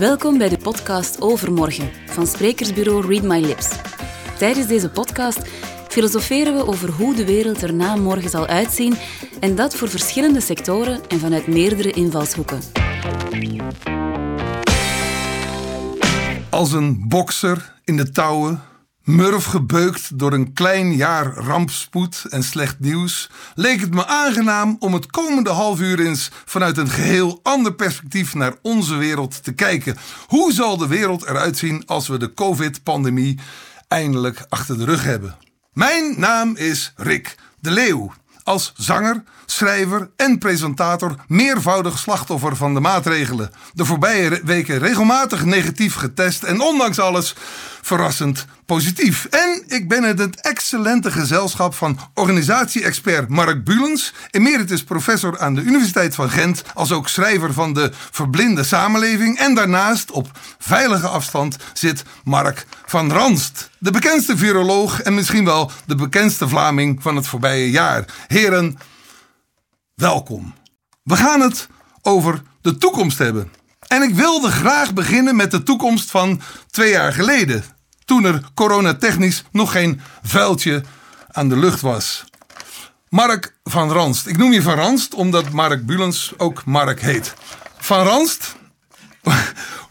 Welkom bij de podcast Overmorgen van sprekersbureau Read My Lips. Tijdens deze podcast filosoferen we over hoe de wereld er na morgen zal uitzien en dat voor verschillende sectoren en vanuit meerdere invalshoeken. Als een bokser in de touwen, murf gebeukt door een klein jaar rampspoed en slecht nieuws, leek het me aangenaam om het komende half uur eens vanuit een geheel ander perspectief naar onze wereld te kijken. Hoe zal de wereld eruit zien als we de COVID-pandemie eindelijk achter de rug hebben? Mijn naam is Rick de Leeuw. Als zanger, schrijver en presentator meervoudig slachtoffer van de maatregelen. De voorbije weken regelmatig negatief getest en ondanks alles verrassend positief. En ik ben in het excellente gezelschap van organisatie-expert Mark Bulens, emeritus professor aan de Universiteit van Gent, als ook schrijver van de Verblinde Samenleving. En daarnaast, op veilige afstand, zit Mark van Ranst, de bekendste viroloog en misschien wel de bekendste Vlaming van het voorbije jaar. Heren, welkom. We gaan het over de toekomst hebben. En ik wilde graag beginnen met de toekomst van twee jaar geleden. Toen er coronatechnisch nog geen vuiltje aan de lucht was. Mark van Ranst. Ik noem je van Ranst omdat Mark Bulens ook Mark heet. Van Ranst,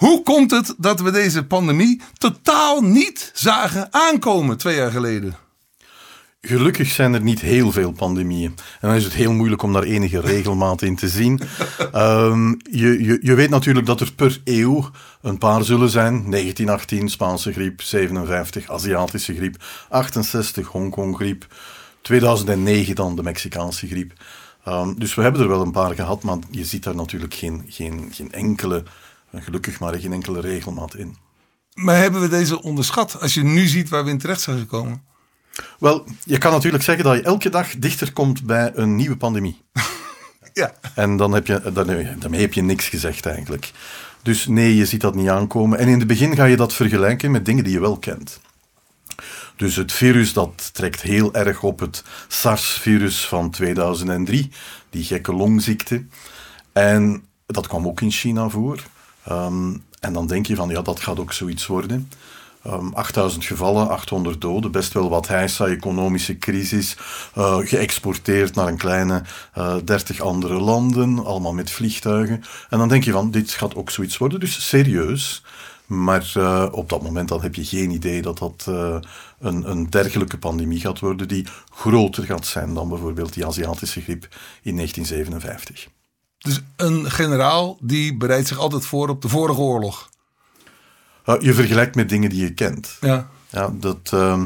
hoe komt het dat we deze pandemie totaal niet zagen aankomen twee jaar geleden? Gelukkig zijn er niet heel veel pandemieën. En dan is het heel moeilijk om daar enige regelmaat in te zien. Um, je, je, je weet natuurlijk dat er per eeuw een paar zullen zijn. 1918 Spaanse griep, 57 Aziatische griep, 68 Hongkong-griep, 2009 dan de Mexicaanse griep. Um, dus we hebben er wel een paar gehad, maar je ziet daar natuurlijk geen, geen, geen enkele, gelukkig maar geen enkele regelmaat in. Maar hebben we deze onderschat als je nu ziet waar we in terecht zijn gekomen? Wel, je kan natuurlijk zeggen dat je elke dag dichter komt bij een nieuwe pandemie. ja. En dan heb je, daarmee heb je niks gezegd eigenlijk. Dus nee, je ziet dat niet aankomen. En in het begin ga je dat vergelijken met dingen die je wel kent. Dus het virus dat trekt heel erg op het SARS-virus van 2003, die gekke longziekte. En dat kwam ook in China voor. Um, en dan denk je van ja, dat gaat ook zoiets worden. Um, 8000 gevallen, 800 doden, best wel wat heisa, economische crisis, uh, geëxporteerd naar een kleine uh, eh, 30 andere landen, allemaal met vliegtuigen. En dan denk je van, dit gaat ook zoiets worden, dus serieus. Maar uh, op dat moment dan heb je geen idee dat dat een, een dergelijke pandemie gaat worden die groter gaat zijn dan bijvoorbeeld die Aziatische griep in 1957. Dus een generaal die bereidt zich altijd voor op de vorige oorlog? Je vergelijkt met dingen die je kent. Ja. Ja, dat, uh,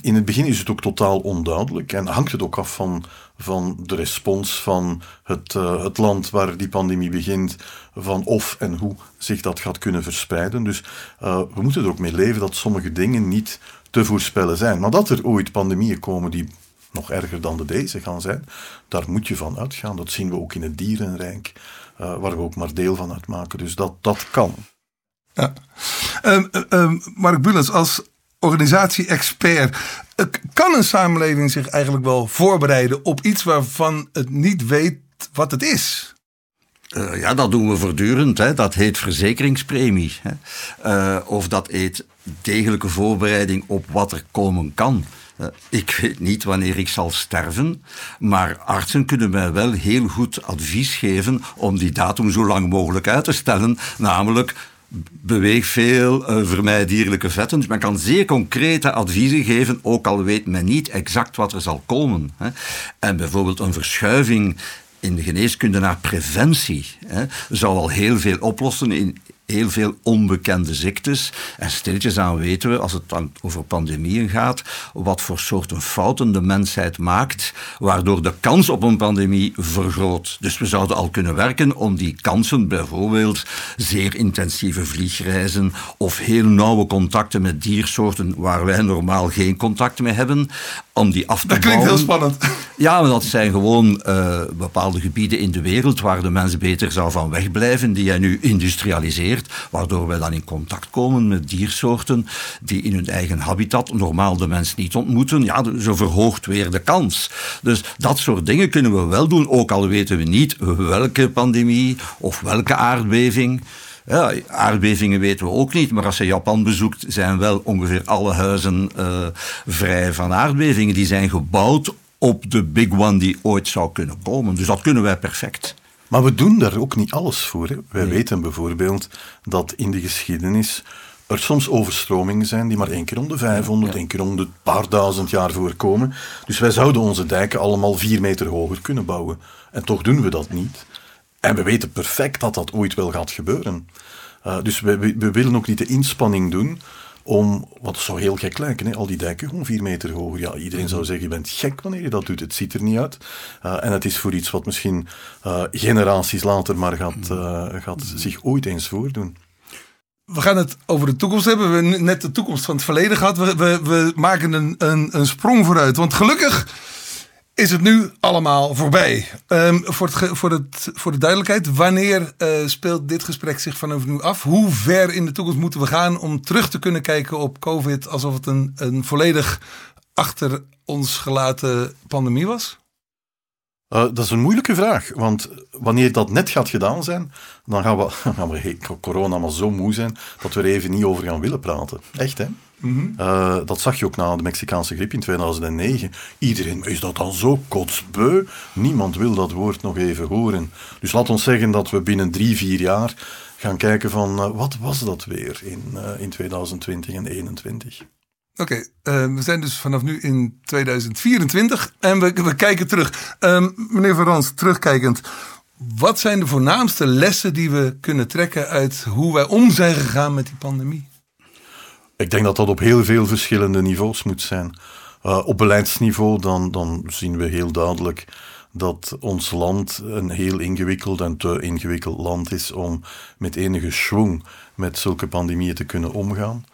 in het begin is het ook totaal onduidelijk en hangt het ook af van, van de respons van het, uh, het land waar die pandemie begint, van of en hoe zich dat gaat kunnen verspreiden. Dus uh, we moeten er ook mee leven dat sommige dingen niet te voorspellen zijn. Maar dat er ooit pandemieën komen die nog erger dan de deze gaan zijn, daar moet je van uitgaan. Dat zien we ook in het dierenrijk, uh, waar we ook maar deel van uitmaken. Dus dat, dat kan. Ja. Um, um, Mark Bulens, als organisatie-expert, eh, kan een samenleving zich eigenlijk wel voorbereiden op iets waarvan het niet weet wat het is? Uh, ja, dat doen we voortdurend. Hè. Dat heet verzekeringspremie. Hè. Uh, of dat heet degelijke voorbereiding op wat er komen kan. Ik weet niet wanneer ik zal sterven, maar artsen kunnen mij wel heel goed advies geven om die datum zo lang mogelijk uit te stellen. Namelijk beweeg veel, uh, vermijd dierlijke vetten. Dus men kan zeer concrete adviezen geven, ook al weet men niet exact wat er zal komen. Hè. En bijvoorbeeld een verschuiving in de geneeskunde naar preventie hè, zou al heel veel oplossen in heel veel onbekende ziektes. En stilletjes aan weten we, als het dan over pandemieën gaat, wat voor soorten fouten de mensheid maakt, waardoor de kans op een pandemie vergroot. Dus we zouden al kunnen werken om die kansen, bijvoorbeeld zeer intensieve vliegreizen of heel nauwe contacten met diersoorten waar wij normaal geen contact mee hebben, om die af te dat bouwen. Dat klinkt heel spannend. Ja, maar dat zijn gewoon uh, bepaalde gebieden in de wereld waar de mens beter zou van wegblijven, die hij nu industrialiseert, waardoor wij dan in contact komen met diersoorten die in hun eigen habitat normaal de mens niet ontmoeten. Ja, zo verhoogt weer de kans. Dus dat soort dingen kunnen we wel doen, ook al weten we niet welke pandemie of welke aardbeving. Ja, aardbevingen weten we ook niet, maar als je Japan bezoekt, zijn wel ongeveer alle huizen uh, vrij van aardbevingen. Die zijn gebouwd op de big one die ooit zou kunnen komen. Dus dat kunnen wij perfect. Maar we doen daar ook niet alles voor. Hè. Wij weten bijvoorbeeld dat in de geschiedenis er soms overstromingen zijn die maar één keer om de 500, één keer om de paar duizend jaar voorkomen. Dus wij zouden onze dijken allemaal vier meter hoger kunnen bouwen. En toch doen we dat niet. En we weten perfect dat dat ooit wel gaat gebeuren. Uh, dus we, we, willen ook niet de inspanning doen om, wat zou heel gek lijken, hè, al die dijken gewoon vier meter hoger. Ja, iedereen zou zeggen, je bent gek wanneer je dat doet. Het ziet er niet uit. Uh, en het is voor iets wat misschien uh, generaties later maar gaat, gaat zich ooit eens voordoen. We gaan het over de toekomst hebben. We hebben net de toekomst van het verleden gehad. We, we, we maken een, een, een sprong vooruit. Want gelukkig is het nu allemaal voorbij. Um, voor, het, voor, het, voor de duidelijkheid, wanneer uh, speelt dit gesprek zich vanaf nu af? Hoe ver in de toekomst moeten we gaan om terug te kunnen kijken op COVID alsof het een, een volledig achter ons gelaten pandemie was? Uh, dat is een moeilijke vraag, want wanneer dat net gaat gedaan zijn, dan gaan we, gaan we corona maar zo moe zijn dat we er even niet over gaan willen praten. Echt, hè? Mm -hmm. dat zag je ook na de Mexicaanse griep in 2009. Iedereen is dat dan zo kotsbeu. Niemand wil dat woord nog even horen. Dus laat ons zeggen dat we binnen drie, vier jaar gaan kijken van uh, wat was dat weer in, uh, in 2020 en 2021. Oké, uh, we zijn dus vanaf nu in 2024 en we, we kijken terug. Uh, meneer Verans, terugkijkend. Wat zijn de voornaamste lessen die we kunnen trekken uit hoe wij om zijn gegaan met die pandemie? Ik denk dat dat op heel veel verschillende niveaus moet zijn. Uh, op beleidsniveau dan, dan zien we heel duidelijk dat ons land een heel ingewikkeld en te ingewikkeld land is om met enige schwung met zulke pandemieën te kunnen omgaan.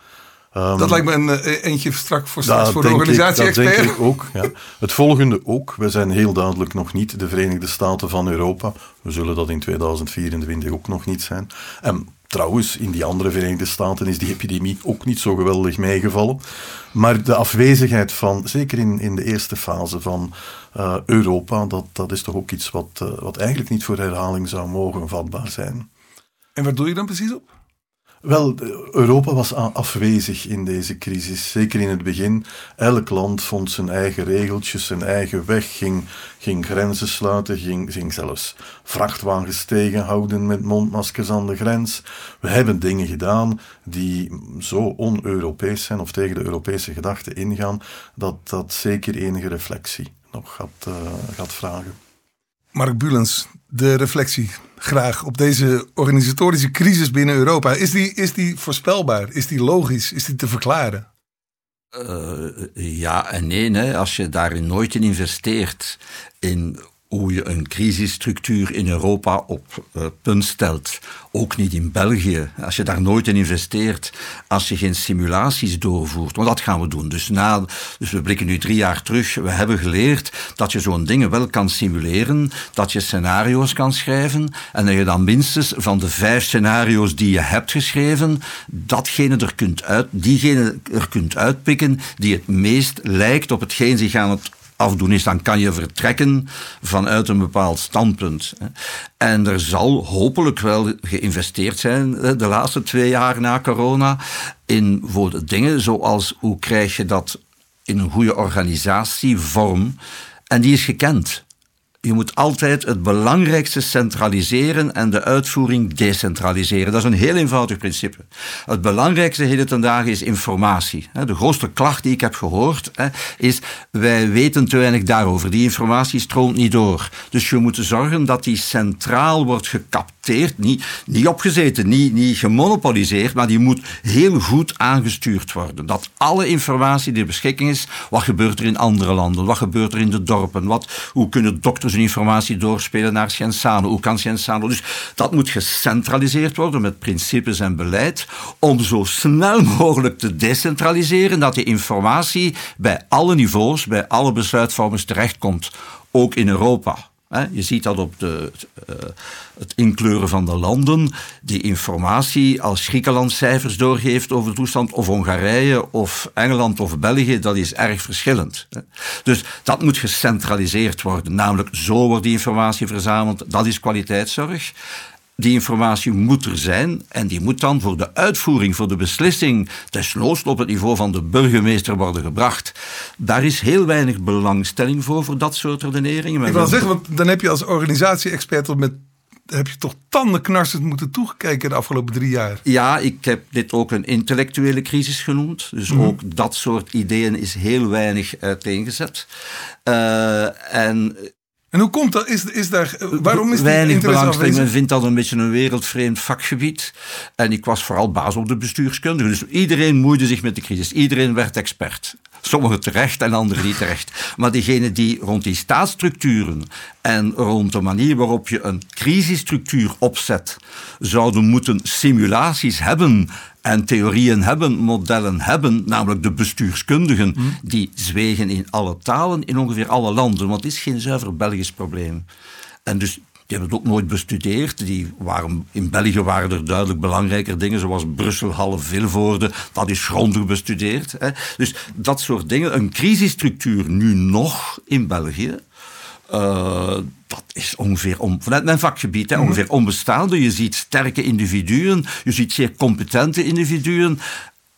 Um, dat lijkt me een uh, eentje strak voor straks voor de organisatie-expert. Dat denk ik ook. Ja. Het volgende ook. We zijn heel duidelijk nog niet de Verenigde Staten van Europa. We zullen dat in 2024 ook nog niet zijn. En Trouwens, in die andere Verenigde Staten is die epidemie ook niet zo geweldig meegevallen. Maar de afwezigheid van, zeker in, in de eerste fase van uh, Europa, dat, dat is toch ook iets wat, uh, wat eigenlijk niet voor herhaling zou mogen vatbaar zijn. En waar doe je dan precies op? Wel, Europa was afwezig in deze crisis, zeker in het begin. Elk land vond zijn eigen regeltjes, zijn eigen weg, ging, ging grenzen sluiten, ging, ging zelfs vrachtwagens tegenhouden met mondmaskers aan de grens. We hebben dingen gedaan die zo on-Europees zijn of tegen de Europese gedachten ingaan, dat dat zeker enige reflectie nog gaat, uh, gaat vragen. Mark Bulens, de reflectie graag op deze organisatorische crisis binnen Europa. Is die, is die voorspelbaar? Is die logisch? Is die te verklaren? Uh, ja en nee. Als je daarin nooit in investeert, in hoe je een crisisstructuur in Europa op uh, punt stelt. Ook niet in België. Als je daar nooit in investeert, als je geen simulaties doorvoert. Want dat gaan we doen. Dus, na, dus we blikken nu drie jaar terug. We hebben geleerd dat je zo'n dingen wel kan simuleren. Dat je scenario's kan schrijven. En dat je dan minstens van de vijf scenario's die je hebt geschreven, datgene er kunt uit, diegene er kunt uitpikken die het meest lijkt op hetgeen zich aan het afdoen is, dan kan je vertrekken vanuit een bepaald standpunt. En er zal hopelijk wel geïnvesteerd zijn de laatste twee jaar na corona in dingen zoals hoe krijg je dat in een goede organisatievorm. En die is gekend. Je moet altijd het belangrijkste centraliseren en de uitvoering decentraliseren. Dat is een heel eenvoudig principe. Het belangrijkste heden ten is informatie. De grootste klacht die ik heb gehoord is: wij weten te weinig daarover. Die informatie stroomt niet door. Dus je moet zorgen dat die centraal wordt niet, niet opgezeten, niet, niet gemonopoliseerd, maar die moet heel goed aangestuurd worden. Dat alle informatie die beschikking is, wat gebeurt er in andere landen, wat gebeurt er in de dorpen, wat, hoe kunnen dokters dus informatie doorspelen naar Scienzano. Hoe kan Scienzano? Dus dat moet gecentraliseerd worden met principes en beleid om zo snel mogelijk te decentraliseren dat die informatie bij alle niveaus, bij alle besluitvormers terechtkomt. Ook in Europa. Je ziet dat op de, uh, het inkleuren van de landen. Die informatie, als Griekenland cijfers doorgeeft over de toestand, of Hongarije, of Engeland of België, dat is erg verschillend. Dus dat moet gecentraliseerd worden. Namelijk, zo wordt die informatie verzameld. Dat is kwaliteitszorg. Die informatie moet er zijn en die moet dan voor de uitvoering, voor de beslissing, desnoods op het niveau van de burgemeester worden gebracht. Daar is heel weinig belangstelling voor, voor dat soort redeneringen. Ik wil zeggen, want dan heb je als organisatie-expert met heb je toch tandenknarsend moeten toegekijken de afgelopen drie jaar. Ja, ik heb dit ook een intellectuele crisis genoemd. Dus mhm. ook dat soort ideeën is heel weinig uiteengezet. Uh, en en hoe komt dat? Is, is daar, waarom is Weinig belangstelling. Men vindt dat een beetje een wereldvreemd vakgebied. En ik was vooral baas op de bestuurskundige. Dus iedereen moeide zich met de crisis. Iedereen werd expert. Sommigen terecht en anderen niet terecht. Maar diegenen die rond die staatsstructuren en rond de manier waarop je een crisisstructuur opzet, zouden moeten simulaties hebben en theorieën hebben, modellen hebben, namelijk de bestuurskundigen, hm. die zwegen in alle talen in ongeveer alle landen. Want het is geen zuiver Belgisch probleem. En dus die hebben het ook nooit bestudeerd. Die waren, in België waren er duidelijk belangrijker dingen, zoals Brussel, Halle, Vilvoorde. Dat is grondig bestudeerd. Hè. Dus dat soort dingen. Een crisisstructuur nu nog in België. Uh, dat is ongeveer, om, vanuit mijn vakgebied, hè, mhm. ongeveer onbestaande. Je ziet sterke individuen, je ziet zeer competente individuen.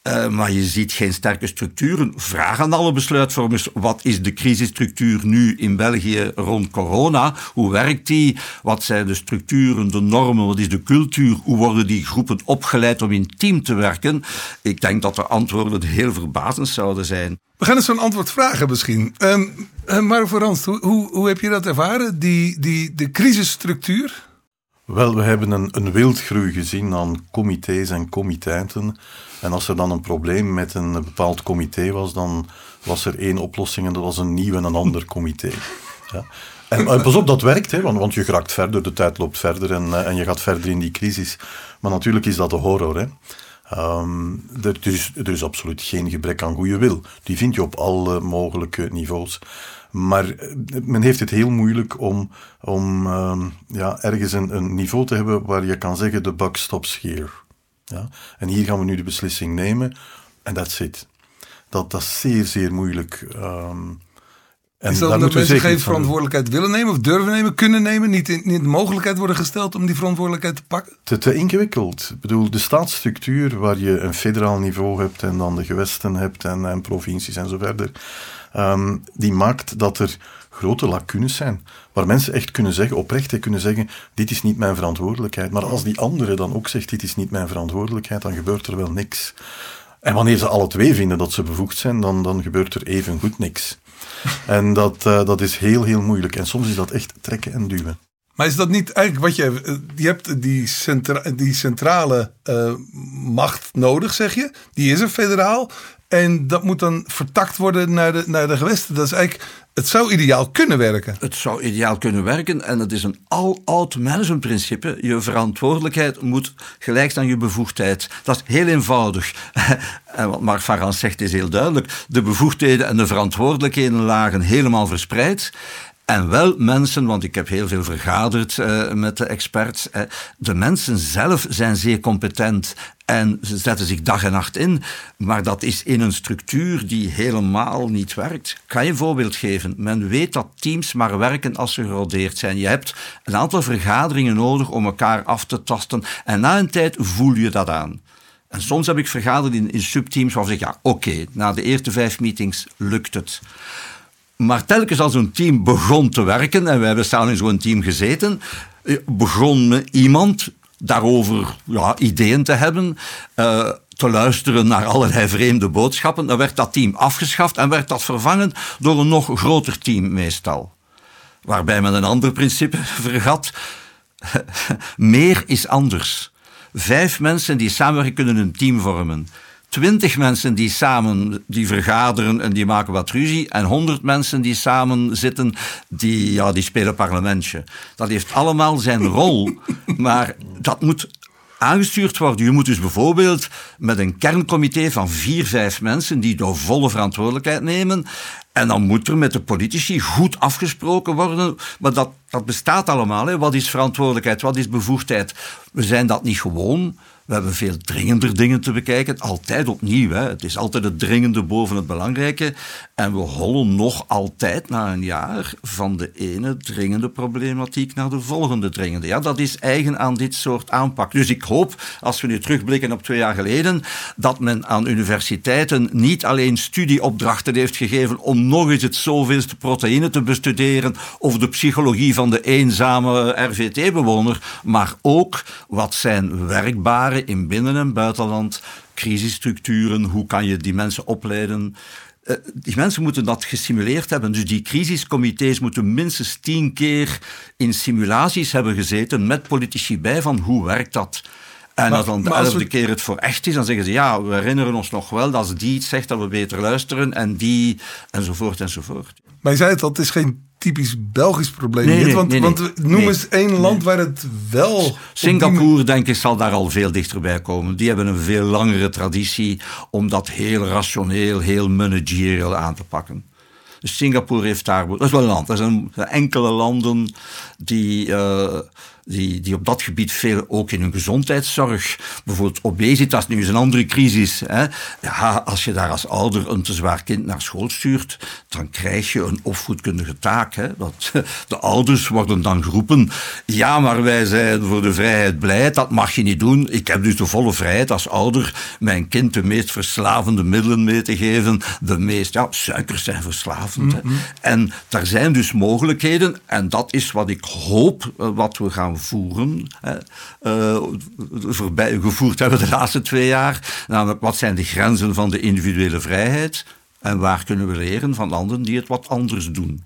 Uh, maar je ziet geen sterke structuren. Vraag aan alle besluitvormers: wat is de crisisstructuur nu in België rond corona? Hoe werkt die? Wat zijn de structuren, de normen? Wat is de cultuur? Hoe worden die groepen opgeleid om in team te werken? Ik denk dat de antwoorden heel verbazend zouden zijn. We gaan eens zo'n antwoord vragen misschien. Um, maar Ranst, hoe, hoe, hoe heb je dat ervaren? Die, die, de crisisstructuur? Wel, we hebben een, een wildgroei gezien aan comité's en comiteiten. En als er dan een probleem met een bepaald comité was, dan was er één oplossing en dat was een nieuw en een ander comité. Ja. En, pas op, dat werkt, hè, want, want je raakt verder, de tijd loopt verder en, eh, en je gaat verder in die crisis. Maar natuurlijk is dat de horror. Hè. Um, er, is, er is absoluut geen gebrek aan goede wil. Die vind je op alle mogelijke niveaus. Maar eh, men heeft het heel moeilijk om, om um, ja, ergens een, een, niveau te hebben waar je kan zeggen: de buck stops here. Ja? En hier gaan we nu de beslissing nemen en that's it. Dat, dat is zeer, zeer moeilijk. Um, en is dat mensen geen verantwoordelijkheid willen nemen of durven nemen, kunnen nemen, niet in, niet de mogelijkheid worden gesteld om die verantwoordelijkheid te pakken? Te, te ingewikkeld. Ik bedoel, de staatsstructuur waar je een federaal niveau hebt en dan de gewesten hebt en, en provincies en zo verder, um, die maakt dat er grote lacunes zijn. Waar mensen echt kunnen zeggen, oprecht kunnen zeggen, dit is niet mijn verantwoordelijkheid. Maar als die andere dan ook zegt, dit is niet mijn verantwoordelijkheid, dan gebeurt er wel niks. En wanneer ze alle twee vinden dat ze bevoegd zijn, dan, dan gebeurt er even goed niks. En dat, uh, dat is heel, heel moeilijk. En soms is dat echt trekken en duwen. Maar is dat niet eigenlijk wat je. Eh, je hebt die, centra, die centrale uh, macht nodig, zeg je. Die is er federaal. En dat moet dan vertakt worden naar de, naar de gewesten. Dat is eigenlijk, het zou ideaal kunnen werken. Het zou ideaal kunnen werken en het is een al-oud managementprincipe. Je verantwoordelijkheid moet gelijk aan je bevoegdheid. Dat is heel eenvoudig. en wat Mark Farans zegt is heel duidelijk. De bevoegdheden en de verantwoordelijkheden lagen helemaal verspreid. En wel mensen, want ik heb heel veel vergaderd uh, met de experts. Uh, de mensen zelf zijn zeer competent en ze zetten zich dag en nacht in. Maar dat is in een structuur die helemaal niet werkt. Ik ga je een voorbeeld geven. Men weet dat teams maar werken als ze gerodeerd zijn. Je hebt een aantal vergaderingen nodig om elkaar af te tasten. En na een tijd voel je dat aan. En soms heb ik vergaderd in, in subteams waarvan ik zeg, ja, oké, na de eerste vijf meetings lukt het. Maar telkens als een team begon te werken, en we hebben samen in zo'n team gezeten, eh, begon iemand daarover ja, ideeën te hebben, uh, te luisteren naar allerlei vreemde boodschappen. Dan werd dat team afgeschaft en werd dat vervangen door een nog groter team meestal. Waarbij men een ander principe vergat. Meer is anders. Vijf mensen die samenwerken kunnen een team vormen twintig mensen die samen die vergaderen en die maken wat ruzie. En honderd mensen die samen zitten, die, ja, die spelen parlementje. Dat heeft allemaal zijn rol. maar dat moet aangestuurd worden. Je moet dus bijvoorbeeld met een kerncomité van vier, vijf mensen die de volle verantwoordelijkheid nemen. En dan moet er met de politici goed afgesproken worden. Maar dat, dat bestaat allemaal. Hè. Wat is verantwoordelijkheid? Wat is bevoegdheid? We zijn dat niet gewoon. We hebben veel dringender dingen te bekijken. Altijd opnieuw. Hè. Het is altijd het dringende boven het belangrijke. En we hollen nog altijd na een jaar van de ene dringende problematiek naar de volgende dringende. Ja, dat is eigen aan dit soort aanpak. Dus ik hoop, als we nu terugblikken op twee jaar geleden, dat men aan universiteiten niet alleen studieopdrachten heeft gegeven om nog eens het zoveelste proteïne te bestuderen of de psychologie van de eenzame RVT-bewoner, maar ook wat zijn werkbare in binnen- en buitenland crisisstructuren, hoe kan je die mensen opleiden, eh, die mensen moeten dat gesimuleerd hebben. Dus die crisiscomité's moeten minstens tien keer in simulaties hebben gezeten met politici bij van hoe werkt dat. En als dan de elfde keer het voor echt is, dan zeggen ze ja, we herinneren ons nog wel dat als die iets zegt, dat we beter luisteren en die enzovoort enzovoort. Maar je zei het het is geen typisch Belgisch probleem. Nee, nee, want, nee, want noem eens één land waar het wel... Singapore, denk ik, zal daar al veel dichterbij komen. Die hebben een veel langere traditie om dat heel rationeel, heel managerial aan te pakken. Dus Singapore heeft daar... Dat is wel een land. Er zijn enkele landen die... eh, die, die op dat gebied veel ook in hun gezondheidszorg, bijvoorbeeld obesitas, nu is een andere crisis. Hè. Ja, als je daar als ouder een te zwaar kind naar school stuurt, dan krijg je een opvoedkundige taak. Hè. Dat, de ouders worden dan geroepen, ja, maar wij zijn voor de vrijheid blij, dat mag je niet doen. Ik heb dus de volle vrijheid als ouder mijn kind de meest verslavende middelen mee te geven. De meest, ja, suikers zijn verslavend. hè. En daar zijn dus mogelijkheden, en dat is wat ik hoop, eh, wat we gaan voeren, eh, voorbij, gevoerd hebben de laatste twee jaar. Namelijk, wat zijn de grenzen van de individuele vrijheid? En waar kunnen we leren van landen die het wat anders doen?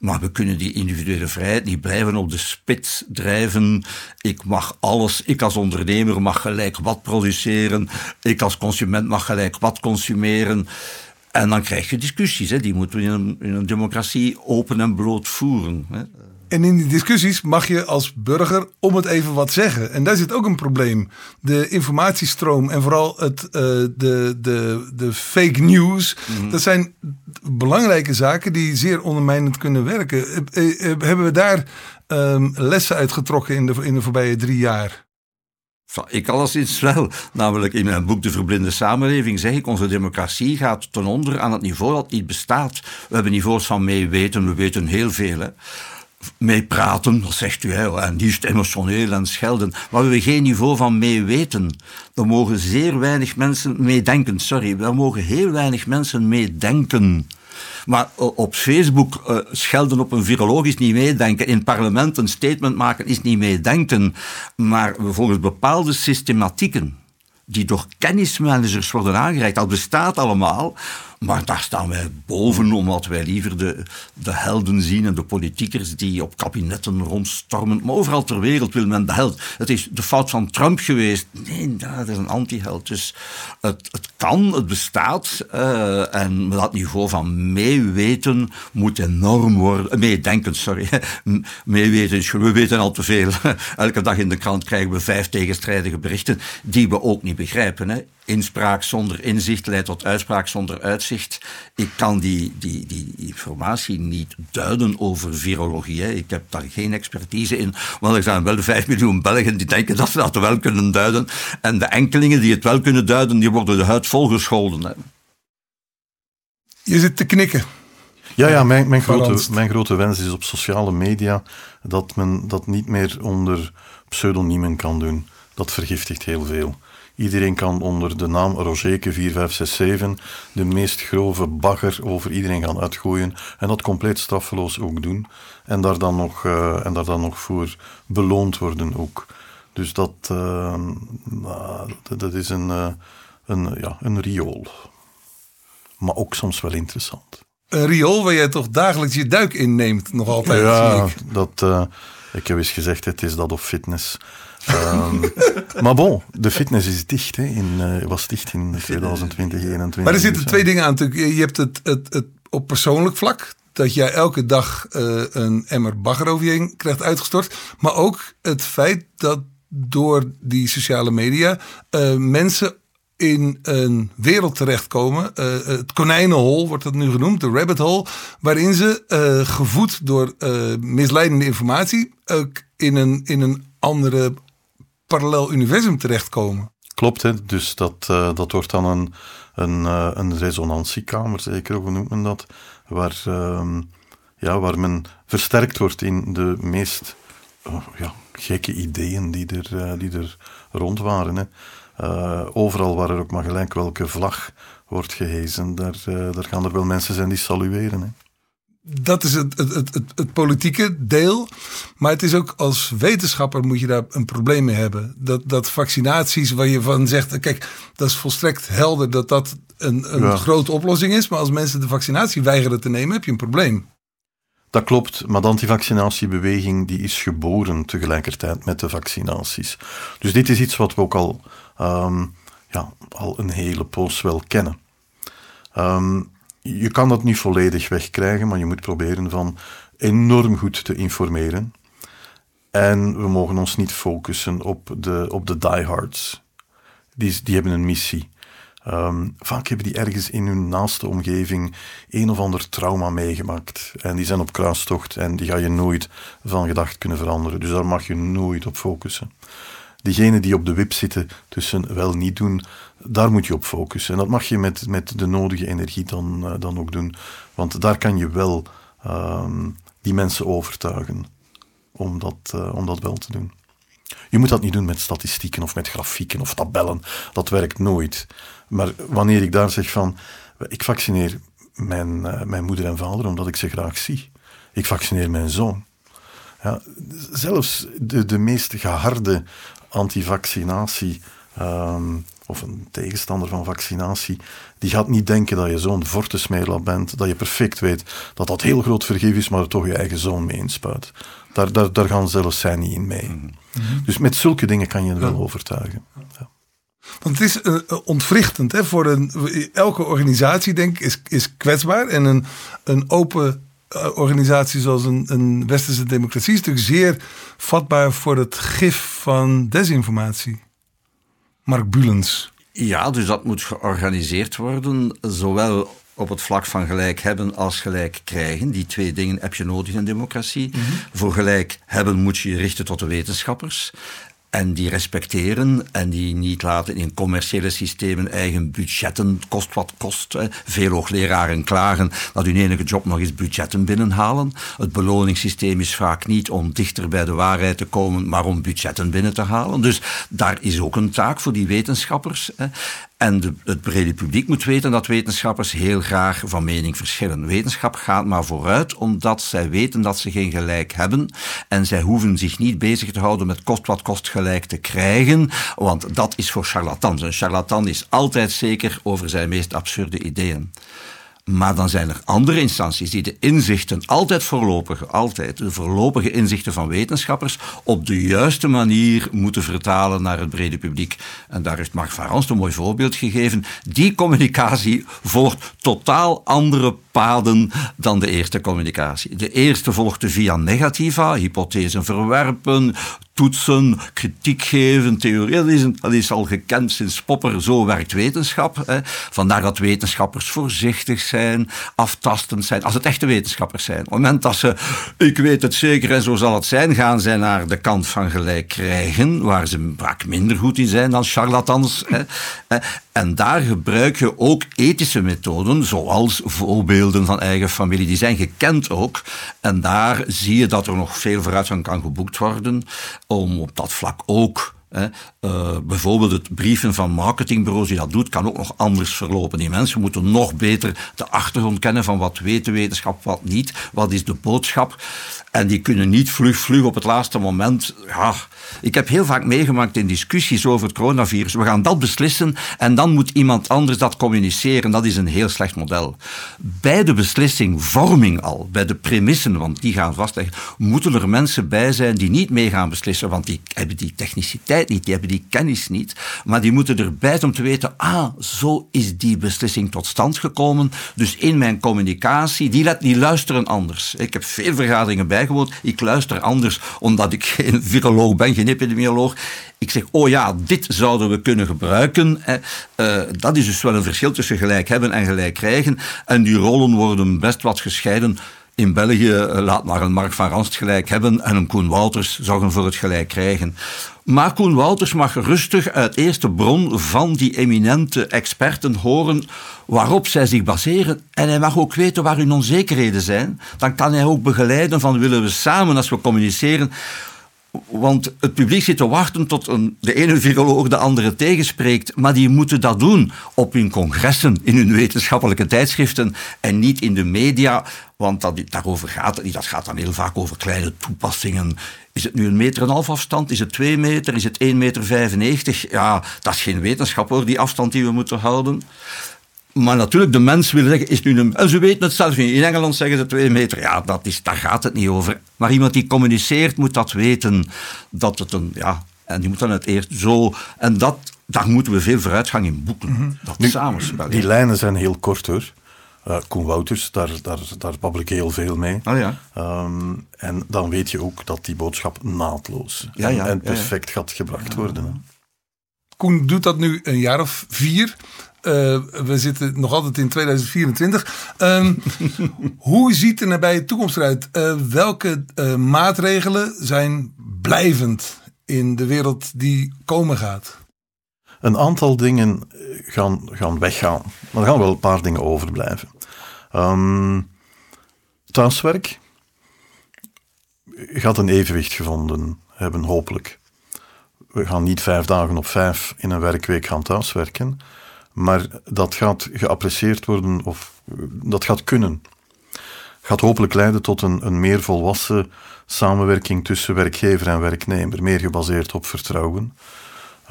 Maar we kunnen die individuele vrijheid niet blijven op de spits drijven. Ik mag alles, ik als ondernemer mag gelijk wat produceren. Ik als consument mag gelijk wat consumeren. En dan krijg je discussies, die moeten we in een, in een democratie open en bloot voeren. Hè. En in die discussies mag je als burger om het even wat zeggen. En daar zit ook een probleem. De informatiestroom en vooral het, eh, de, de, de fake news. Dat zijn belangrijke zaken die zeer ondermijnend kunnen werken. Eh, eh, hebben we daar ehm, lessen uitgetrokken in de, in de voorbije drie jaar? Ik alleszins wel. Namelijk in mijn boek De Verblinde Samenleving zeg ik, onze democratie gaat ten onder aan het niveau dat niet bestaat. We hebben niveaus van meeweten, we weten heel veel. Hè. Meepraten, dat zegt u, hè, en liefst emotioneel en schelden. Maar we geen niveau van meeweten. Er mogen zeer weinig mensen meedenken, sorry, er mogen heel weinig mensen meedenken. Maar op Facebook eh, schelden op een viroloog is niet meedenken. In het parlement een statement maken is niet meedenken. Maar volgens bepaalde systematieken die door kennismanagers worden aangereikt. Dat bestaat allemaal, maar daar staan wij boven, omdat wij liever de, de helden zien en de politiekers die op kabinetten rondstormen. Maar overal ter wereld wil men de held. Het is de fout van Trump geweest. Nee, dat is een anti-held. Dus het, het kan, het bestaat. eh, en dat niveau van meeweten moet enorm worden. Meedenken, sorry. Meeweten is, we weten al te veel. Elke dag in de krant krijgen we vijf tegenstrijdige berichten die we ook niet begrijpen. Hè. Inspraak zonder inzicht leidt tot uitspraak zonder uitzicht. Ik kan die, die, die informatie niet duiden over virologie. Hè. Ik heb daar geen expertise in. Want er zijn wel vijf miljoen Belgen die denken dat ze dat wel kunnen duiden. En de enkelingen die het wel kunnen duiden, die worden de huid volgescholden. Hè. Je zit te knikken. Ja, ja mijn, mijn, grote, mijn grote wens is op sociale media dat men dat niet meer onder pseudoniemen kan doen. Dat vergiftigt heel veel. Iedereen kan onder de naam Rogerke4567 de meest grove bagger over iedereen gaan uitgooien en dat compleet straffeloos ook doen. En daar dan nog, eh, en daar dan nog voor beloond worden ook. Dus dat, eh, nou, dat, dat is een, eh, een, ja, een riool. Maar ook soms wel interessant. Een riool waar jij toch dagelijks je duik inneemt, nog altijd. Ja, zie ik. dat, eh, ik heb eens gezegd, het is dat of fitness. Ehm, maar bon, de fitness is dicht, hè, in, eh, was dicht in 2020, 2021. Maar er zitten twee dingen aan. natuurlijk. Je hebt het, het, het op persoonlijk vlak. Dat jij elke dag eh, een emmer bagger over je heen krijgt uitgestort. Maar ook het feit dat door die sociale media eh, mensen in een wereld terechtkomen. eh, het konijnenhol wordt dat nu genoemd, de rabbit hole. Waarin ze eh, gevoed door eh, misleidende informatie ook in een, in een andere parallel universum terechtkomen. Klopt, hè? dus dat, uh, dat wordt dan een, een, uh, een resonantiekamer, zeker, hoe noemt men dat? Waar, uh, ja, waar men versterkt wordt in de meest oh, ja, gekke ideeën die er, die er rond waren. Hè. overal waar er ook maar gelijk welke vlag wordt gehezen, daar, daar gaan er wel mensen zijn die salueren. Hè dat is het, het, het, het, politieke deel. Maar het is ook als wetenschapper moet je daar een probleem mee hebben. Dat, dat vaccinaties waar je van zegt, kijk, dat is volstrekt helder dat dat een, een grote oplossing is. Maar als mensen de vaccinatie weigeren te nemen, heb je een probleem. Dat klopt, maar de antivaccinatiebeweging die is geboren tegelijkertijd met de vaccinaties. Dus dit is iets wat we ook al, um, ja, al een hele poos wel kennen. Um, je kan dat niet volledig wegkrijgen, maar je moet proberen van enorm goed te informeren. En we mogen ons niet focussen op de, op de diehards. Die, die hebben een missie. Um, vaak hebben die ergens in hun naaste omgeving een of ander trauma meegemaakt. En die zijn op kruistocht en die ga je nooit van gedacht kunnen veranderen. Dus daar mag je nooit op focussen. Diegenen die op de wip zitten tussen wel niet doen, daar moet je op focussen. En dat mag je met, met de nodige energie dan, uh, dan ook doen. Want daar kan je wel uh, die mensen overtuigen om dat, uh, om dat wel te doen. Je moet dat niet doen met statistieken of met grafieken of tabellen. Dat werkt nooit. Maar wanneer ik daar zeg van, ik vaccineer mijn, uh, mijn moeder en vader omdat ik ze graag zie. Ik vaccineer mijn zoon. Ja, zelfs de, de meest geharde antivaccinatie um, of een tegenstander van vaccinatie, die gaat niet denken dat je zo'n vortesmeerlap bent, dat je perfect weet dat dat heel groot vergif is, maar er toch je eigen zoon mee inspuit. Daar, daar, daar gaan zelfs zij niet in mee. Mhm. Dus met zulke dingen kan je het wel overtuigen. Ja. Want het is uh, ontwrichtend. Hè, voor een, elke organisatie, denk ik, is, is kwetsbaar. En een, een open uh, organisatie zoals een, een westerse democratie is natuurlijk zeer vatbaar voor het gif van desinformatie. Mark Bulens. Ja, dus dat moet georganiseerd worden, zowel op het vlak van gelijk hebben als gelijk krijgen. Die twee dingen heb je nodig in democratie. Mhm. Voor gelijk hebben moet je je richten tot de wetenschappers en die respecteren en die niet laten in commerciële systemen eigen budgetten, kost wat kost. Veel hoogleraren klagen dat hun enige job nog is budgetten binnenhalen. Het beloningssysteem is vaak niet om dichter bij de waarheid te komen, maar om budgetten binnen te halen. Dus daar is ook een taak voor die wetenschappers. En het brede publiek moet weten dat wetenschappers heel graag van mening verschillen. Wetenschap gaat maar vooruit omdat zij weten dat ze geen gelijk hebben. En zij hoeven zich niet bezig te houden met kost wat kost gelijk te krijgen. Want dat is voor charlatans. Een charlatan is altijd zeker over zijn meest absurde ideeën. Maar dan zijn er andere instanties die de inzichten, altijd voorlopige, altijd de voorlopige inzichten van wetenschappers, op de juiste manier moeten vertalen naar het brede publiek. En daar heeft Mark Varans een mooi voorbeeld gegeven. Die communicatie volgt totaal andere paden dan de eerste communicatie. De eerste volgde via negativa, hypothesen verwerpen, toetsen, kritiek geven, theorie. Dat is, al gekend sinds Popper. Zo werkt wetenschap. Hè. Vandaar dat wetenschappers voorzichtig zijn, aftastend zijn. Als het echte wetenschappers zijn. Op het moment dat ze, ik weet het zeker en zo zal het zijn, gaan zij naar de kant van gelijk krijgen, waar ze vaak minder goed in zijn dan charlatans. Hè. En daar gebruik je ook ethische methoden, zoals voorbeelden van eigen familie. Die zijn gekend ook. En daar zie je dat er nog veel vooruitgang kan geboekt worden om op dat vlak ook uh, bijvoorbeeld het brieven van marketingbureaus die dat doet, kan ook nog anders verlopen. Die mensen moeten nog beter de achtergrond kennen van wat weet de wetenschap, wat niet, wat is de boodschap. En die kunnen niet vlug, vlug op het laatste moment. Ja, ik heb heel vaak meegemaakt in discussies over het coronavirus. We gaan dat beslissen en dan moet iemand anders dat communiceren. Dat is een heel slecht model. Bij de beslissing, vorming al, bij de premissen, want die gaan vastleggen, moeten er mensen bij zijn die niet mee gaan beslissen, want die hebben die techniciteit niet, die hebben die kennis niet. Maar die moeten erbij om te weten, ah, zo is die beslissing tot stand gekomen. Dus in mijn communicatie, die, die luisteren anders. Ik heb veel vergaderingen bij ik luister anders omdat ik geen viroloog ben, geen epidemioloog. Ik zeg, oh ja, dit zouden we kunnen gebruiken. Uh, dat is dus wel een verschil tussen gelijk hebben en gelijk krijgen. En die rollen worden best wat gescheiden in België eh, laat maar een Mark van Ranst gelijk hebben en een Koen Wouters zorgen voor het gelijk krijgen. Maar Koen Wouters mag rustig uit eerste bron van die eminente experten horen waarop zij zich baseren. En hij mag ook weten waar hun onzekerheden zijn. Dan kan hij ook begeleiden van willen we samen als we communiceren want het publiek zit te wachten tot een, de ene viroloog de andere tegenspreekt. Maar die moeten dat doen op hun congressen, in hun wetenschappelijke tijdschriften en niet in de media. Want dat, daarover gaat Dat gaat dan heel vaak over kleine toepassingen. Is het nu een meter en half afstand? Is het twee meter? Is het 1,95 meter? 95? Ja, dat is geen wetenschap hoor, die afstand die we moeten houden. Maar natuurlijk, de mens wil zeggen, is nu een... En ze weten het zelf niet. In Engeland zeggen ze twee meter. Ja, dat is, daar gaat het niet over. Maar iemand die communiceert moet dat weten. Dat het een... Ja, en die moet dan het eerst zo... En dat, daar moeten we veel vooruitgang in boeken. Mm -hmm. Dat nu, Die lijnen zijn heel kort hoor. Uh, Koen Wouters, daar, daar, daar babbel ik heel veel mee. Oh, ja. Um, en dan weet je ook dat die boodschap naadloos ja, ja, en, perfect gaat gebracht worden. Koen doet dat nu een jaar of vier. Uh, we zitten nog altijd in 2024. Um, hoe ziet de nabije toekomst eruit? Uh, welke uh, maatregelen zijn blijvend in de wereld die komen gaat? Een aantal dingen gaan, gaan weggaan. Maar er gaan wel een paar dingen overblijven. Um, thuiswerk gaat een evenwicht gevonden hebben, hopelijk. We gaan niet vijf dagen op vijf in een werkweek gaan thuiswerken. Maar dat gaat geapprecieerd worden of dat gaat kunnen. Gaat hopelijk leiden tot een, een meer volwassen samenwerking tussen werkgever en werknemer, meer gebaseerd op vertrouwen.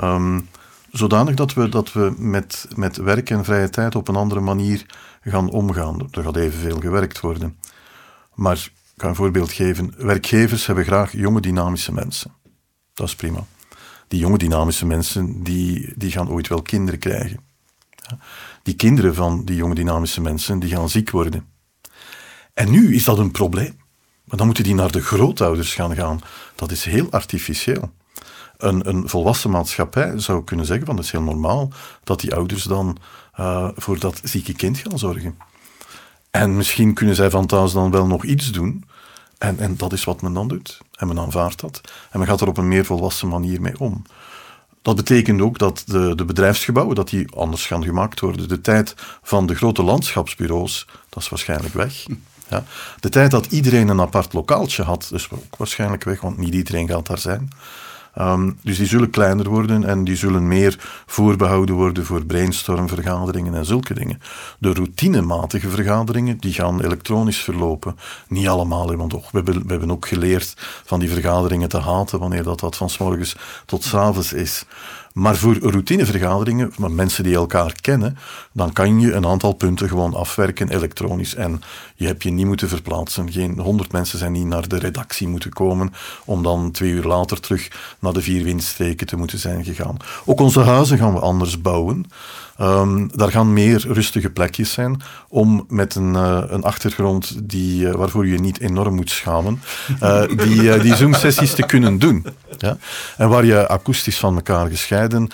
Um, zodanig dat we, dat we met, met werk en vrije tijd op een andere manier gaan omgaan. Er gaat evenveel gewerkt worden. Maar ik kan een voorbeeld geven. Werkgevers hebben graag jonge dynamische mensen. Dat is prima. Die jonge dynamische mensen die, die gaan ooit wel kinderen krijgen. Die kinderen van die jonge dynamische mensen, die gaan ziek worden. En nu is dat een probleem. Maar dan moeten die naar de grootouders gaan gaan. Dat is heel artificieel. Een, een volwassen maatschappij zou kunnen zeggen van dat is heel normaal dat die ouders dan uh, voor dat zieke kind gaan zorgen. En misschien kunnen zij van thuis dan wel nog iets doen. En, en dat is wat men dan doet. En men aanvaardt dat. En men gaat er op een meer volwassen manier mee om. Dat betekent ook dat de, de bedrijfsgebouwen dat die anders gaan gemaakt worden. De tijd van de grote landschapsbureaus, dat is waarschijnlijk weg. Ja. De tijd dat iedereen een apart lokaaltje had, is ook waarschijnlijk weg, want niet iedereen gaat daar zijn. Um, dus die zullen kleiner worden en die zullen meer voorbehouden worden voor brainstormvergaderingen en zulke dingen. De routinematige vergaderingen die gaan elektronisch verlopen. Niet allemaal, want toch, we, hebben, we hebben ook geleerd van die vergaderingen te haten wanneer dat, van s morgens tot s avonds is. Maar voor routinevergaderingen, met mensen die elkaar kennen, dan kan je een aantal punten gewoon afwerken elektronisch. En je hebt je niet moeten verplaatsen. Geen honderd mensen zijn niet naar de redactie moeten komen om dan twee uur later terug naar de vier windstreken te moeten zijn gegaan. Ook onze huizen gaan we anders bouwen. Um, daar gaan meer rustige plekjes zijn om met een, uh, een achtergrond die, uh, waarvoor je niet enorm moet schamen, uh, die, die Zoom-sessies te kunnen doen. Ja? En waar je akoestisch van elkaar gescheiden,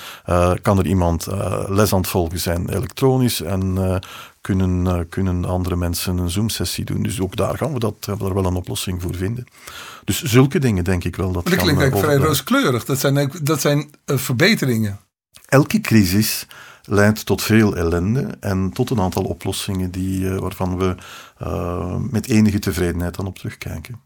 kan er iemand les aan het volgen zijn elektronisch en kunnen, kunnen andere mensen een Zoom-sessie doen. Dus ook daar gaan we, dat, daar wel een oplossing voor vinden. Dus zulke dingen denk ik wel. Dat, dat klinkt eigenlijk vrij rooskleurig. Dat zijn, dat zijn verbeteringen. Elke crisis leidt tot veel ellende en tot een aantal oplossingen die, uh, waarvan we uh, met enige tevredenheid dan op terugkijken.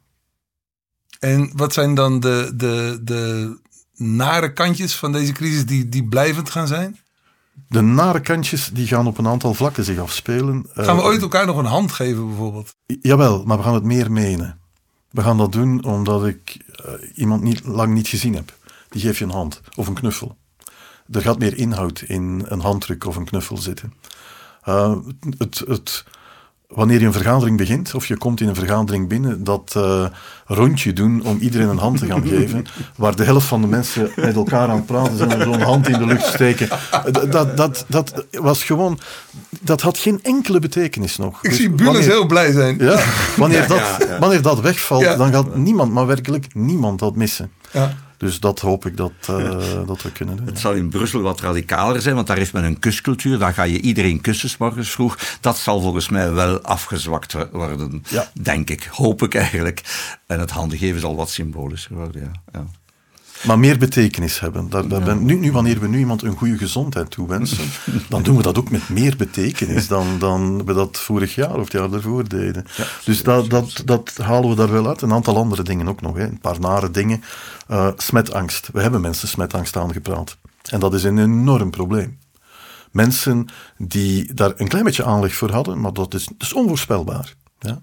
En wat zijn dan de, de, de nare kantjes van deze crisis die, die blijvend gaan zijn? De nare kantjes die gaan op een aantal vlakken zich afspelen. Gaan we ooit elkaar nog een hand geven bijvoorbeeld? Jawel, maar we gaan het meer menen. We gaan dat doen omdat ik uh, iemand niet, lang niet gezien heb. Die geef je een hand of een knuffel er gaat meer inhoud in een handdruk of een knuffel zitten. Uh, het, het, wanneer je een vergadering begint, of je komt in een vergadering binnen, dat uh, rondje doen om iedereen een hand te gaan geven, waar de helft van de mensen met elkaar aan het praten zijn en zo'n hand in de lucht steken. Dat, dat, dat was gewoon, dat had geen enkele betekenis nog. Ik dus zie Bules heel blij zijn. Ja, wanneer, dat, wanneer dat wegvalt, dan gaat niemand, maar werkelijk niemand dat missen. Dus dat hoop ik dat, uh, dat we kunnen doen. Het zal in Brussel wat radicaler zijn, want daar heeft men een kuscultuur. Daar ga je iedereen kussen morgens vroeg. Dat zal volgens mij wel afgezwakt worden, ja. denk ik. Hoop ik eigenlijk. En het geven zal wat symbolischer worden, ja. ja. Maar meer betekenis hebben. Daar, daar ben, nu, nu, wanneer we nu iemand een goede gezondheid toewensen, dan doen we dat ook met meer betekenis dan, dan we dat vorig jaar of het jaar daarvoor deden. dus dat, dat, dat halen we daar wel uit. Een aantal andere dingen ook nog. Hè. Een paar nare dingen. Uh, smetangst. We hebben mensen smetangst aangepraat. En dat is een enorm probleem. Mensen die daar een klein beetje aanleg voor hadden, maar dat is, dat is onvoorspelbaar. Ja?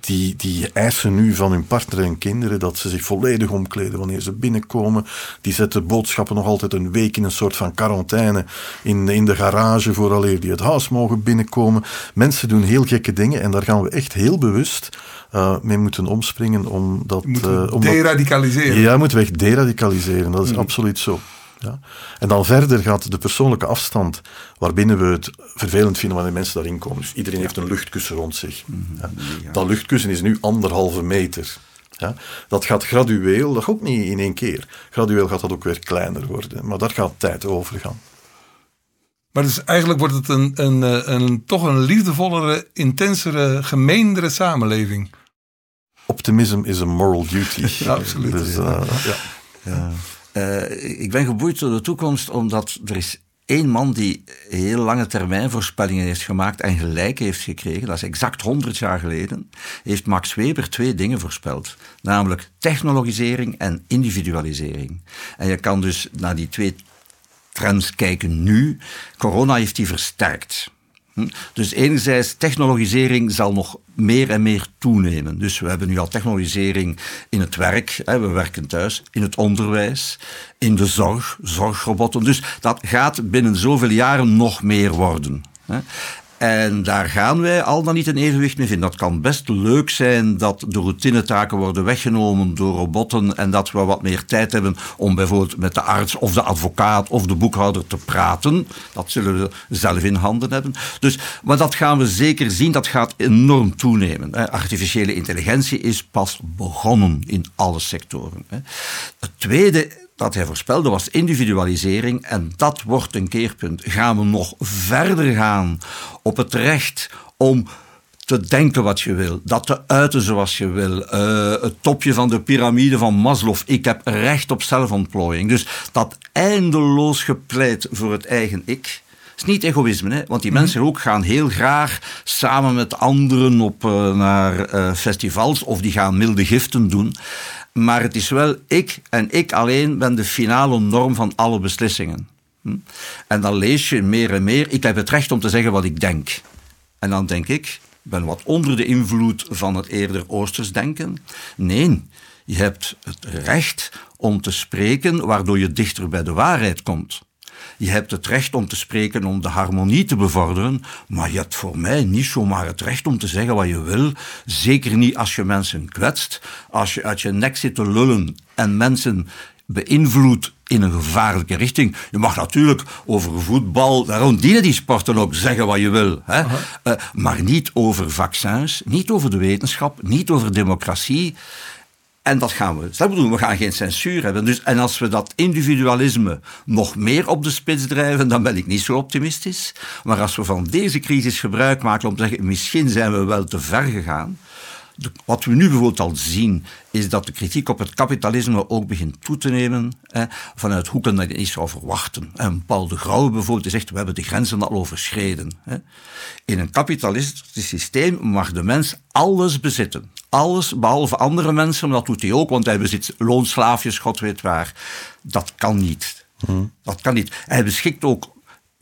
Die, die eisen nu van hun partner en kinderen dat ze zich volledig omkleden wanneer ze binnenkomen. Die zetten boodschappen nog altijd een week in een soort van quarantaine in, in de garage vooraleer die het huis mogen binnenkomen. Mensen doen heel gekke dingen en daar gaan we echt heel bewust uh, mee moeten omspringen om dat... Uh, om deradicaliseren. ja, moeten we echt deradicaliseren. Dat is mm. absoluut zo. Ja. En dan verder gaat de persoonlijke afstand, waarbinnen we het vervelend vinden wanneer mensen daarin komen. Dus iedereen heeft een luchtkussen rond zich. Mhm. Ja. Dat luchtkussen is nu anderhalve meter. Ja, dat gaat gradueel, dat ook niet in één keer. Gradueel gaat dat ook weer kleiner worden, maar daar gaat tijd over gaan. Maar dus eigenlijk wordt het een, een, eh, een, toch een liefdevollere, intensere, gemeendere samenleving. Optimism is a moral duty. absoluut. Dus, uh, ja. Uh, ik ben geboeid door de toekomst omdat er is één man die heel lange termijn voorspellingen heeft gemaakt en gelijk heeft gekregen, dat is exact 100 jaar geleden, heeft Max Weber twee dingen voorspeld. Namelijk technologisering en individualisering. En je kan dus naar die twee trends kijken nu. Corona heeft die versterkt. Hm? Dus enerzijds, technologisering zal nog meer en meer toenemen. Dus we hebben nu al technologisering in het werk, hè, we werken thuis, in het onderwijs, in de zorg, zorgrobotten. Dus dat gaat binnen zoveel jaren nog meer worden. Hè. En daar gaan wij al dan niet een evenwicht mee vinden. Dat kan best leuk zijn dat de routinetaken worden weggenomen door robotten en dat we wat meer tijd hebben om bijvoorbeeld met de arts of de advocaat of de boekhouder te praten. Dat zullen we zelf in handen hebben. Dus, maar dat gaan we zeker zien, dat gaat enorm toenemen. Artificiële intelligentie is pas begonnen in alle sectoren. Het tweede dat hij voorspelde was individualisering en dat wordt een keerpunt. Gaan we nog verder gaan op het recht om te denken wat je wil, dat te uiten zoals je wil, uh, het topje van de piramide van Maslow. Ik heb recht op zelfontplooiing. Dus dat eindeloos gepleit voor het eigen ik. is niet egoïsme, hè? want die mhm. mensen ook gaan heel graag samen met anderen op, uh, naar uh, festivals of die gaan milde giften doen. Maar het is wel ik en ik alleen ben de finale norm van alle beslissingen. Hm? En dan lees je meer en meer, ik heb het recht om te zeggen wat ik denk. En dan denk ik, ben wat onder de invloed van het eerder Oosters denken. Nee, je hebt het recht om te spreken waardoor je dichter bij de waarheid komt. Je hebt het recht om te spreken om de harmonie te bevorderen, maar je hebt voor mij niet zomaar het recht om te zeggen wat je wil. Zeker niet als je mensen kwetst, als je uit je nek zit te lullen en mensen beïnvloedt in een gevaarlijke richting. Je mag natuurlijk over voetbal, daarom dienen die sporten ook, zeggen wat je wil. Hè? Uh, maar niet over vaccins, niet over de wetenschap, niet over democratie. En dat gaan we. Dat bedoel, we gaan geen censuur hebben. Dus, en als we dat individualisme nog meer op de spits drijven, dan ben ik niet zo optimistisch. Maar als we van deze crisis gebruik maken om te zeggen, misschien zijn we wel te ver gegaan. wat we nu bijvoorbeeld al zien, is dat de kritiek op het kapitalisme ook begint toe te nemen vanuit hoeken dat je niet zou verwachten. En Paul de Grauwe bijvoorbeeld zegt, we hebben de grenzen al overschreden. Hè. In een kapitalistisch systeem mag de mens alles bezitten. Alles, behalve andere mensen, maar dat doet hij ook, want hij bezit loonslaafjes, god weet waar. Dat kan niet. Hmm. Dat kan niet. Hij beschikt ook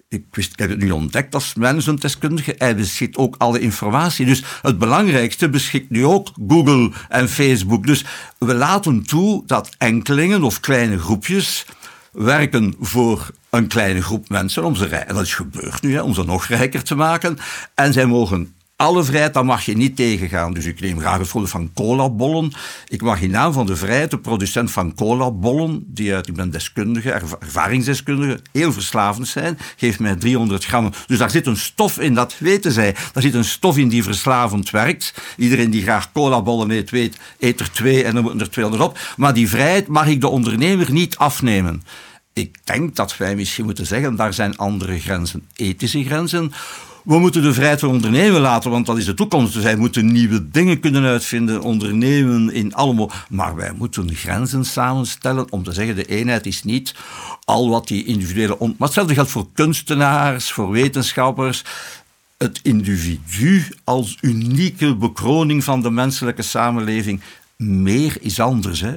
ik, wist, ik heb het nu ontdekt als managementdeskundige, hij beschikt ook alle informatie. Dus het belangrijkste beschikt nu ook Google en Facebook. Dus we laten toe dat enkelingen of kleine groepjes werken voor een kleine groep mensen om ze rijk, en dat is gebeurd nu, hè, om ze nog rijker te maken. En zij mogen alle vrijheid, dat mag je niet tegengaan. Dus ik neem graag het voorbeeld van colabollen. Ik mag in naam van de vrijheid, de producent van colabollen, die uit, ik ben deskundige, ervaringsdeskundige, heel verslavend zijn, geeft mij 300 gram. Dus daar zit een stof in, dat weten zij. Daar zit een stof in die verslavend werkt. Iedereen die graag colabollen eet, weet, eet er twee en dan moeten er 200 op. Maar die vrijheid mag ik de ondernemer niet afnemen. Ik denk dat wij misschien moeten zeggen, daar zijn andere grenzen, ethische grenzen we moeten de vrijheid van ondernemen laten, want dat is de toekomst. Dus wij moeten nieuwe dingen kunnen uitvinden, ondernemen in allemaal. Maar wij moeten grenzen samenstellen om te zeggen, de eenheid is niet al wat die individuele... On... Maar hetzelfde geldt voor kunstenaars, voor wetenschappers. Het individu als unieke bekroning van de menselijke samenleving. Meer is anders. Hè.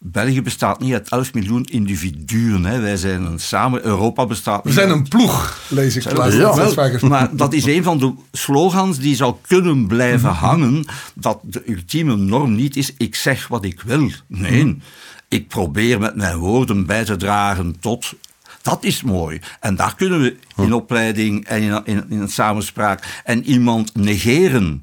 België bestaat niet uit 11 miljoen individuen. Hè. Wij zijn een samen. Europa bestaat. We zijn een ploeg, lees ik. Ja, ja. Maar dat is een van de slogans die zou kunnen blijven mhm. hangen. Dat de ultieme norm niet is: ik zeg wat ik wil. Nee, mhm. ik probeer met mijn woorden bij te dragen tot dat is mooi. En daar kunnen we in mhm. opleiding en in, in, in samenspraak en iemand negeren.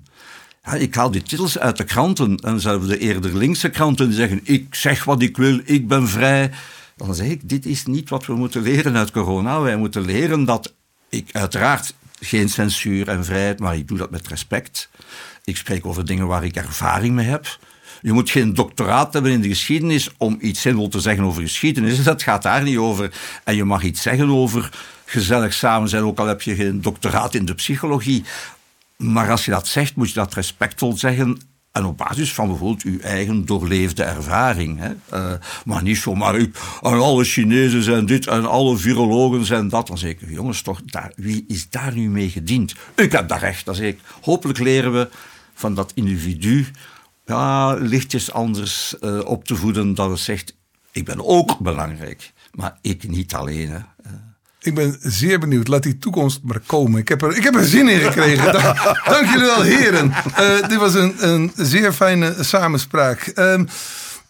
Ja, ik haal die titels uit de kranten. En zelfs de eerder linkse kranten die zeggen: Ik zeg wat ik wil, ik ben vrij. Dan zeg ik: Dit is niet wat we moeten leren uit corona. Wij moeten leren dat ik uiteraard geen censuur en vrijheid, maar ik doe dat met respect. Ik spreek over dingen waar ik ervaring mee heb. Je moet geen doctoraat hebben in de geschiedenis om iets zinvol te zeggen over geschiedenis. Dat gaat daar niet over. En je mag iets zeggen over gezellig samen zijn, ook al heb je geen doctoraat in de psychologie. Maar als je dat zegt, moet je dat respectvol zeggen. En op basis van bijvoorbeeld uw eigen doorleefde ervaring. Hè? Uh, maar niet zomaar, en alle Chinezen zijn dit en alle virologen zijn dat. Dan zeg ik, jongens, toch, daar, wie is daar nu mee gediend? Ik heb dat recht. Dan zeg ik, hopelijk leren we van dat individu ja, lichtjes anders uh, op te voeden. Dat het zegt, ik ben ook belangrijk. Maar ik niet alleen. Hè. Uh, ik ben zeer benieuwd. Laat die toekomst maar komen. Ik heb er, ik heb er zin in gekregen. dank, jullie wel, heren. Uh, dit was een, een zeer fijne samenspraak. Uh,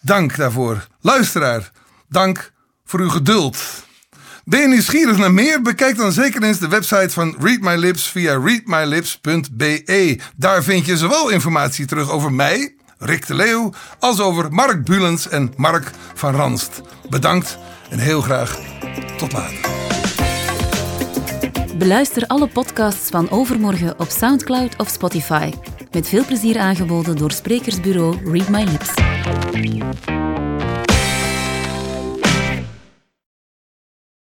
dank daarvoor. Luisteraar, dank voor uw geduld. Ben je nieuwsgierig naar meer? Bekijk dan zeker eens de website van Read My Lips via readmylips.be. Daar vind je zowel informatie terug over mij, Rick de Leeuw, als over Mark Bulens en Mark van Ranst. Bedankt en heel graag tot later. Beluister alle podcasts van Overmorgen op Soundcloud of Spotify. Met veel plezier aangeboden door sprekersbureau Read My Lips.